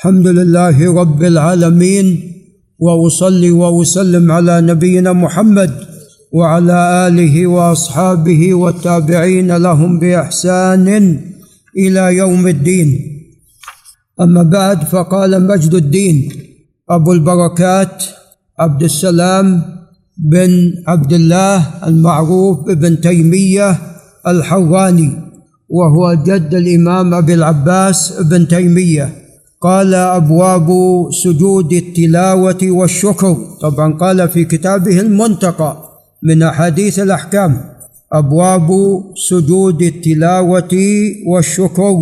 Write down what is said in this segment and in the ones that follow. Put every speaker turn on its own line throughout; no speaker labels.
الحمد لله رب العالمين وأصلي وأسلم على نبينا محمد وعلى آله وأصحابه والتابعين لهم بإحسان إلى يوم الدين. أما بعد فقال مجد الدين أبو البركات عبد السلام بن عبد الله المعروف بابن تيمية الحراني وهو جد الإمام أبي العباس ابن تيمية. قال أبواب سجود التلاوة والشكر. طبعا قال في كتابه المنتقى من أحاديث الأحكام. أبواب سجود التلاوة والشكر.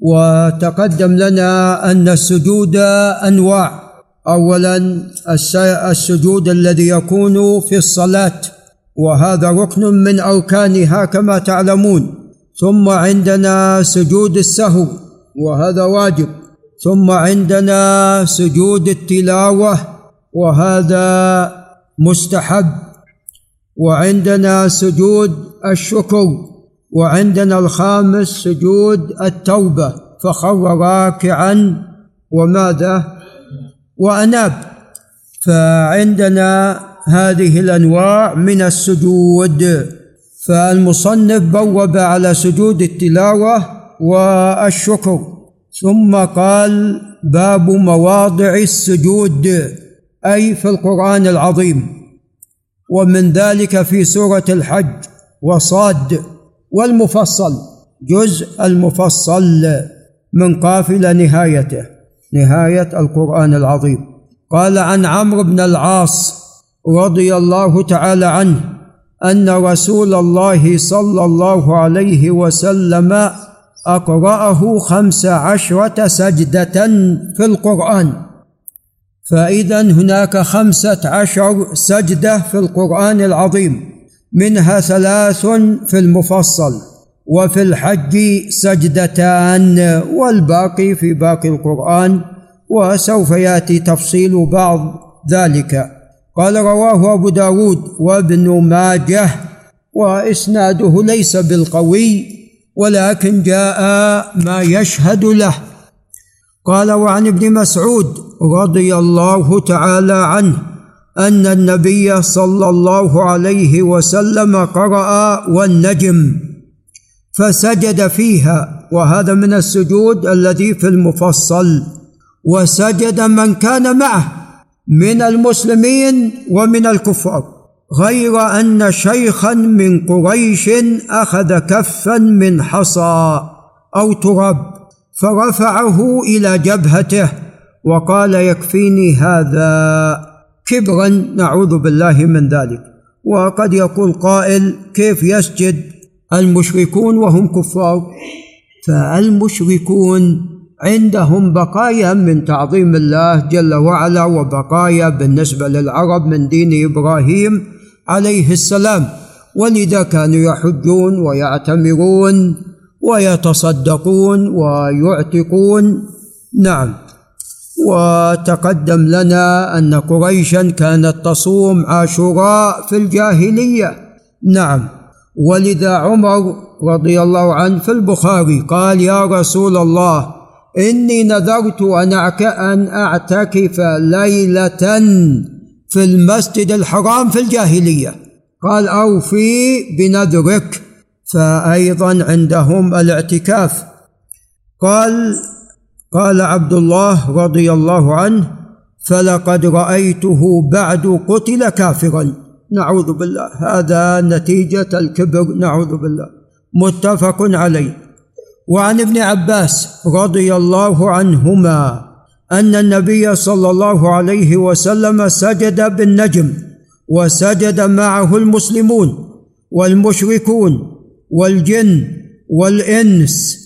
وتقدم لنا أن السجود أنواع. اولا السجود الذي يكون في الصلاة. وهذا ركن من أركانها كما تعلمون. ثم عندنا سجود السهو. وهذا واجب. ثم عندنا سجود التلاوة وهذا مستحب. وعندنا سجود الشكر وعندنا الخامس سجود التوبة فخر راكعا. وماذا؟ وأناب. فعندنا هذه الأنواع من السجود. فالمصنف بوب على سجود التلاوة والشكر. ثم قال باب مواضع السجود أي في القرآن العظيم. ومن ذلك في سورة الحج وصاد والمفصل جزء المفصل من قاف إلى نهايته نهاية القرآن العظيم. قال عن عمرو بن العاص رضي الله تعالى عنه أن رسول الله صلى الله عليه وسلم أقرأه خمس عشرة سجدة في القرآن. فإذا هناك خمسة عشر سجدة في القرآن العظيم منها ثلاث في المفصل وفي الحج سجدتان والباقي في باقي القرآن وسوف يأتي تفصيل بعض ذلك. قال رواه أبو داود وابن ماجه وإسناده ليس بالقوي ولكن جاء ما يشهد له. قال وعن ابن مسعود رضي الله تعالى عنه أن النبي صلى الله عليه وسلم قرأ والنجم فسجد فيها وهذا من السجود الذي في المفصل. وسجد من كان معه من المسلمين ومن الكفار. غير أن شيخا من قريش أخذ كفا من حصى أو تراب فرفعه إلى جبهته وقال يكفيني هذا كبرا نعوذ بالله من ذلك. وقد يقول قائل كيف يسجد المشركون وهم كفار؟ فالمشركون عندهم بقايا من تعظيم الله جل وعلا وبقايا بالنسبة للعرب من دين إبراهيم عليه السلام ولذا كانوا يحجون ويعتمرون ويتصدقون ويعتقون. نعم. وتقدم لنا أن قريشا كانت تصوم عاشوراء في الجاهلية. نعم. ولذا عمر رضي الله عنه في البخاري قال يا رسول الله إني نذرت أن أعتكف ليلة في المسجد الحرام في الجاهلية. قال أوفي بنذرك فايضا عندهم الاعتكاف. قال قال عبد الله رضي الله عنه فلقد رأيته بعد قتل كافرا. نعوذ بالله هذا نتيجة الكبر نعوذ بالله. متفق عليه. وعن ابن عباس رضي الله عنهما أن النبي صلى الله عليه وسلم سجد بالنجم وسجد معه المسلمون والمشركون والجن والإنس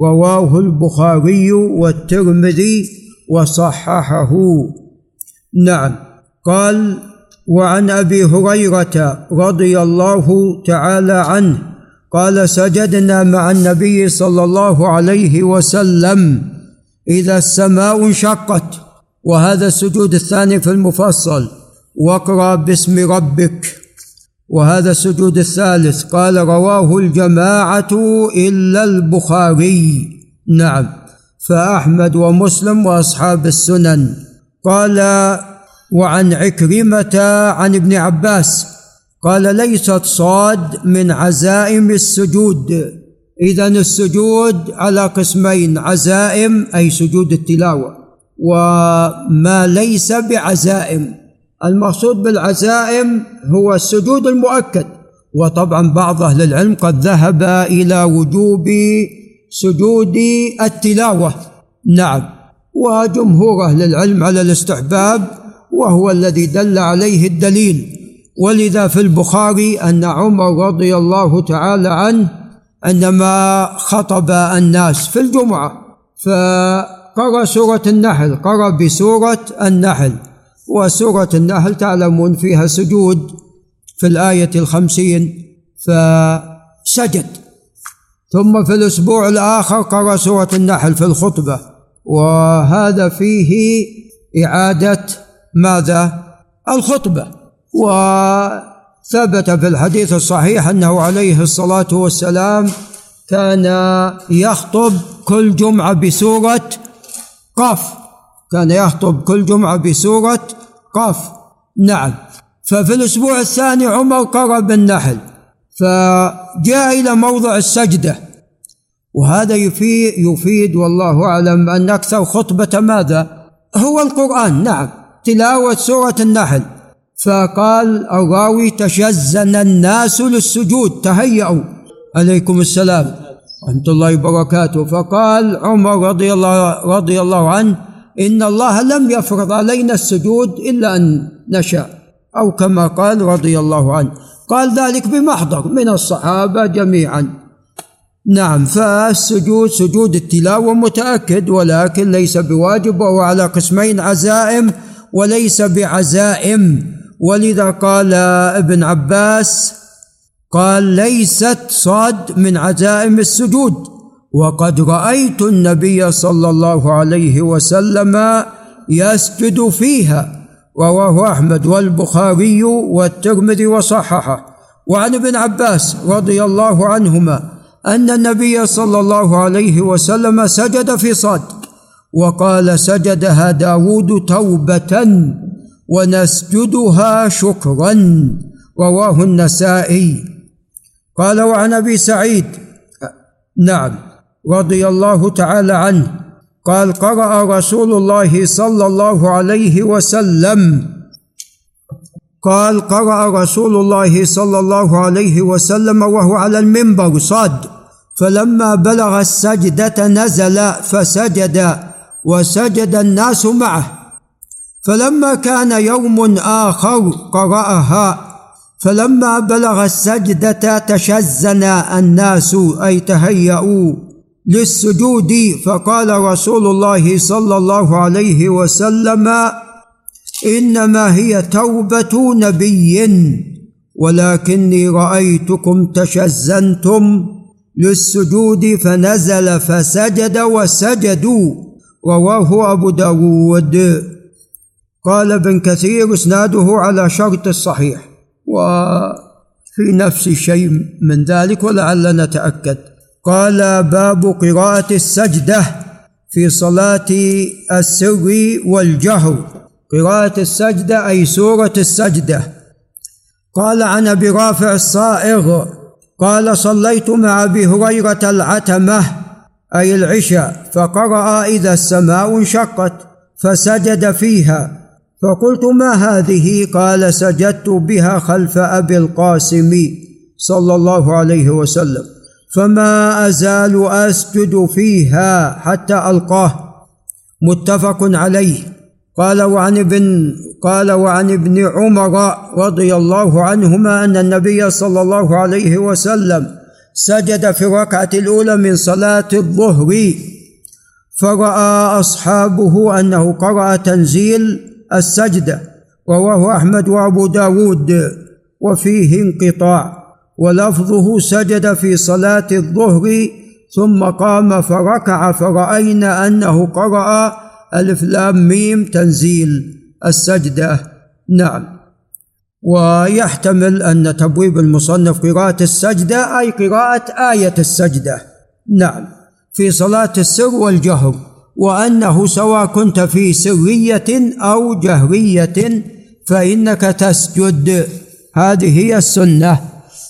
رواه البخاري والترمذي وصححه. نعم. قال وعن أبي هريرة رضي الله تعالى عنه قال سجدنا مع النبي صلى الله عليه وسلم إذا السماء انشقت وهذا السجود الثاني في المفصل واقرأ باسم ربك. وهذا السجود الثالث قال رواه الجماعة إلا البخاري. نعم. فأحمد ومسلم وأصحاب السنن. قال وعن عكرمة عن ابن عباس قال ليست صاد من عزائم السجود. إذا السجود على قسمين عزائم أي سجود التلاوة. وما ليس بعزائم المقصود بالعزائم هو السجود المؤكد. وطبعا بعض أهل العلم قد ذهب إلى وجوب سجود التلاوة. نعم. وجمهور أهل العلم على الاستحباب وهو الذي دل عليه الدليل. ولذا في البخاري أن عمر رضي الله تعالى عنه عندما خطب الناس في الجمعة فقرأ سورة النحل قرأ بسورة النحل. وسورة النحل تعلمون فيها سجود في الآية الخمسين فسجد. ثم في الأسبوع الآخر قرأ سورة النحل في الخطبة. وهذا فيه إعادة ماذا؟ الخطبة. وثبت في الحديث الصحيح أنه عليه الصلاة والسلام كان يخطب كل جمعة بسورة قاف. كان يخطب كل جمعة بسورة قاف. نعم. ففي الأسبوع الثاني عمر قرأ بالنحل. فجاء إلى موضع السجدة. وهذا يفيد, يفيد والله أعلم أن أكثر خطبة ماذا؟ هو القرآن. نعم. تلاوة سورة النحل. فقال الراوي تشزن الناس للسجود تهيأوا. عليكم السلام. ورحمة الله وبركاته. فقال عمر رضي الله رضي الله عنه إن الله لم يفرض علينا السجود إلا أن نشاء. أو كما قال رضي الله عنه. قال ذلك بمحضر من الصحابة جميعا. نعم فالسجود سجود التلاوة متأكد ولكن ليس بواجب وهو على قسمين عزائم وليس بعزائم. ولذا قال ابن عباس قال ليست صاد من عزائم السجود وقد رأيت النبي صلى الله عليه وسلم يسجد فيها رواه أحمد والبخاري والترمذي وصححه. وعن ابن عباس رضي الله عنهما أن النبي صلى الله عليه وسلم سجد في صاد وقال سجدها داود توبة. ونسجدها شكرا رواه النسائي. قال وعن أبي سعيد نعم رضي الله تعالى عنه. قال قرأ رسول الله صلى الله عليه وسلم قال قرأ رسول الله صلى الله عليه وسلم وهو على المنبر صاد. فلما بلغ السجدة نزل فسجد وسجد الناس معه. فلما كان يوم آخر قرأها فلما بلغ السجدة تشزن الناس أي تهيأوا للسجود فقال رسول الله صلى الله عليه وسلم إنما هي توبة نبي ولكني رأيتكم تشزنتم للسجود فنزل فسجد وسجدوا رواه أبو داود. قال ابن كثير إسناده على شرط الصحيح وفي نفس شيء من ذلك ولعل نتأكد. قال باب قراءة السجدة في صلاة السر والجهر. قراءة السجدة أي سورة السجدة. قال عن أبي رافع الصائغ قال صليت مع أبي هريرة العتمة أي العشاء فقرأ إذا السماء انشقت فسجد فيها. فقلت ما هذه؟ قال سجدت بها خلف أبي القاسم صلى الله عليه وسلم. فما أزال أسجد فيها حتى ألقاه. متفق عليه. قال وعن ابن قال وعن ابن عمر رضي الله عنهما أن النبي صلى الله عليه وسلم سجد في الركعة الأولى من صلاة الظهر. فرأى أصحابه أنه قرأ تنزيل السجده رواه أحمد وأبو داود وفيه انقطاع ولفظه سجد في صلاة الظهر ثم قام فركع فرأينا أنه قرأ ألف لام ميم تنزيل السجدة. نعم. ويحتمل أن تبويب المصنف قراءة السجدة أي قراءة آية السجدة. نعم. في صلاة السر والجهر. وأنه سواء كنت في سرية أو جهرية فإنك تسجد. هذه هي السنة.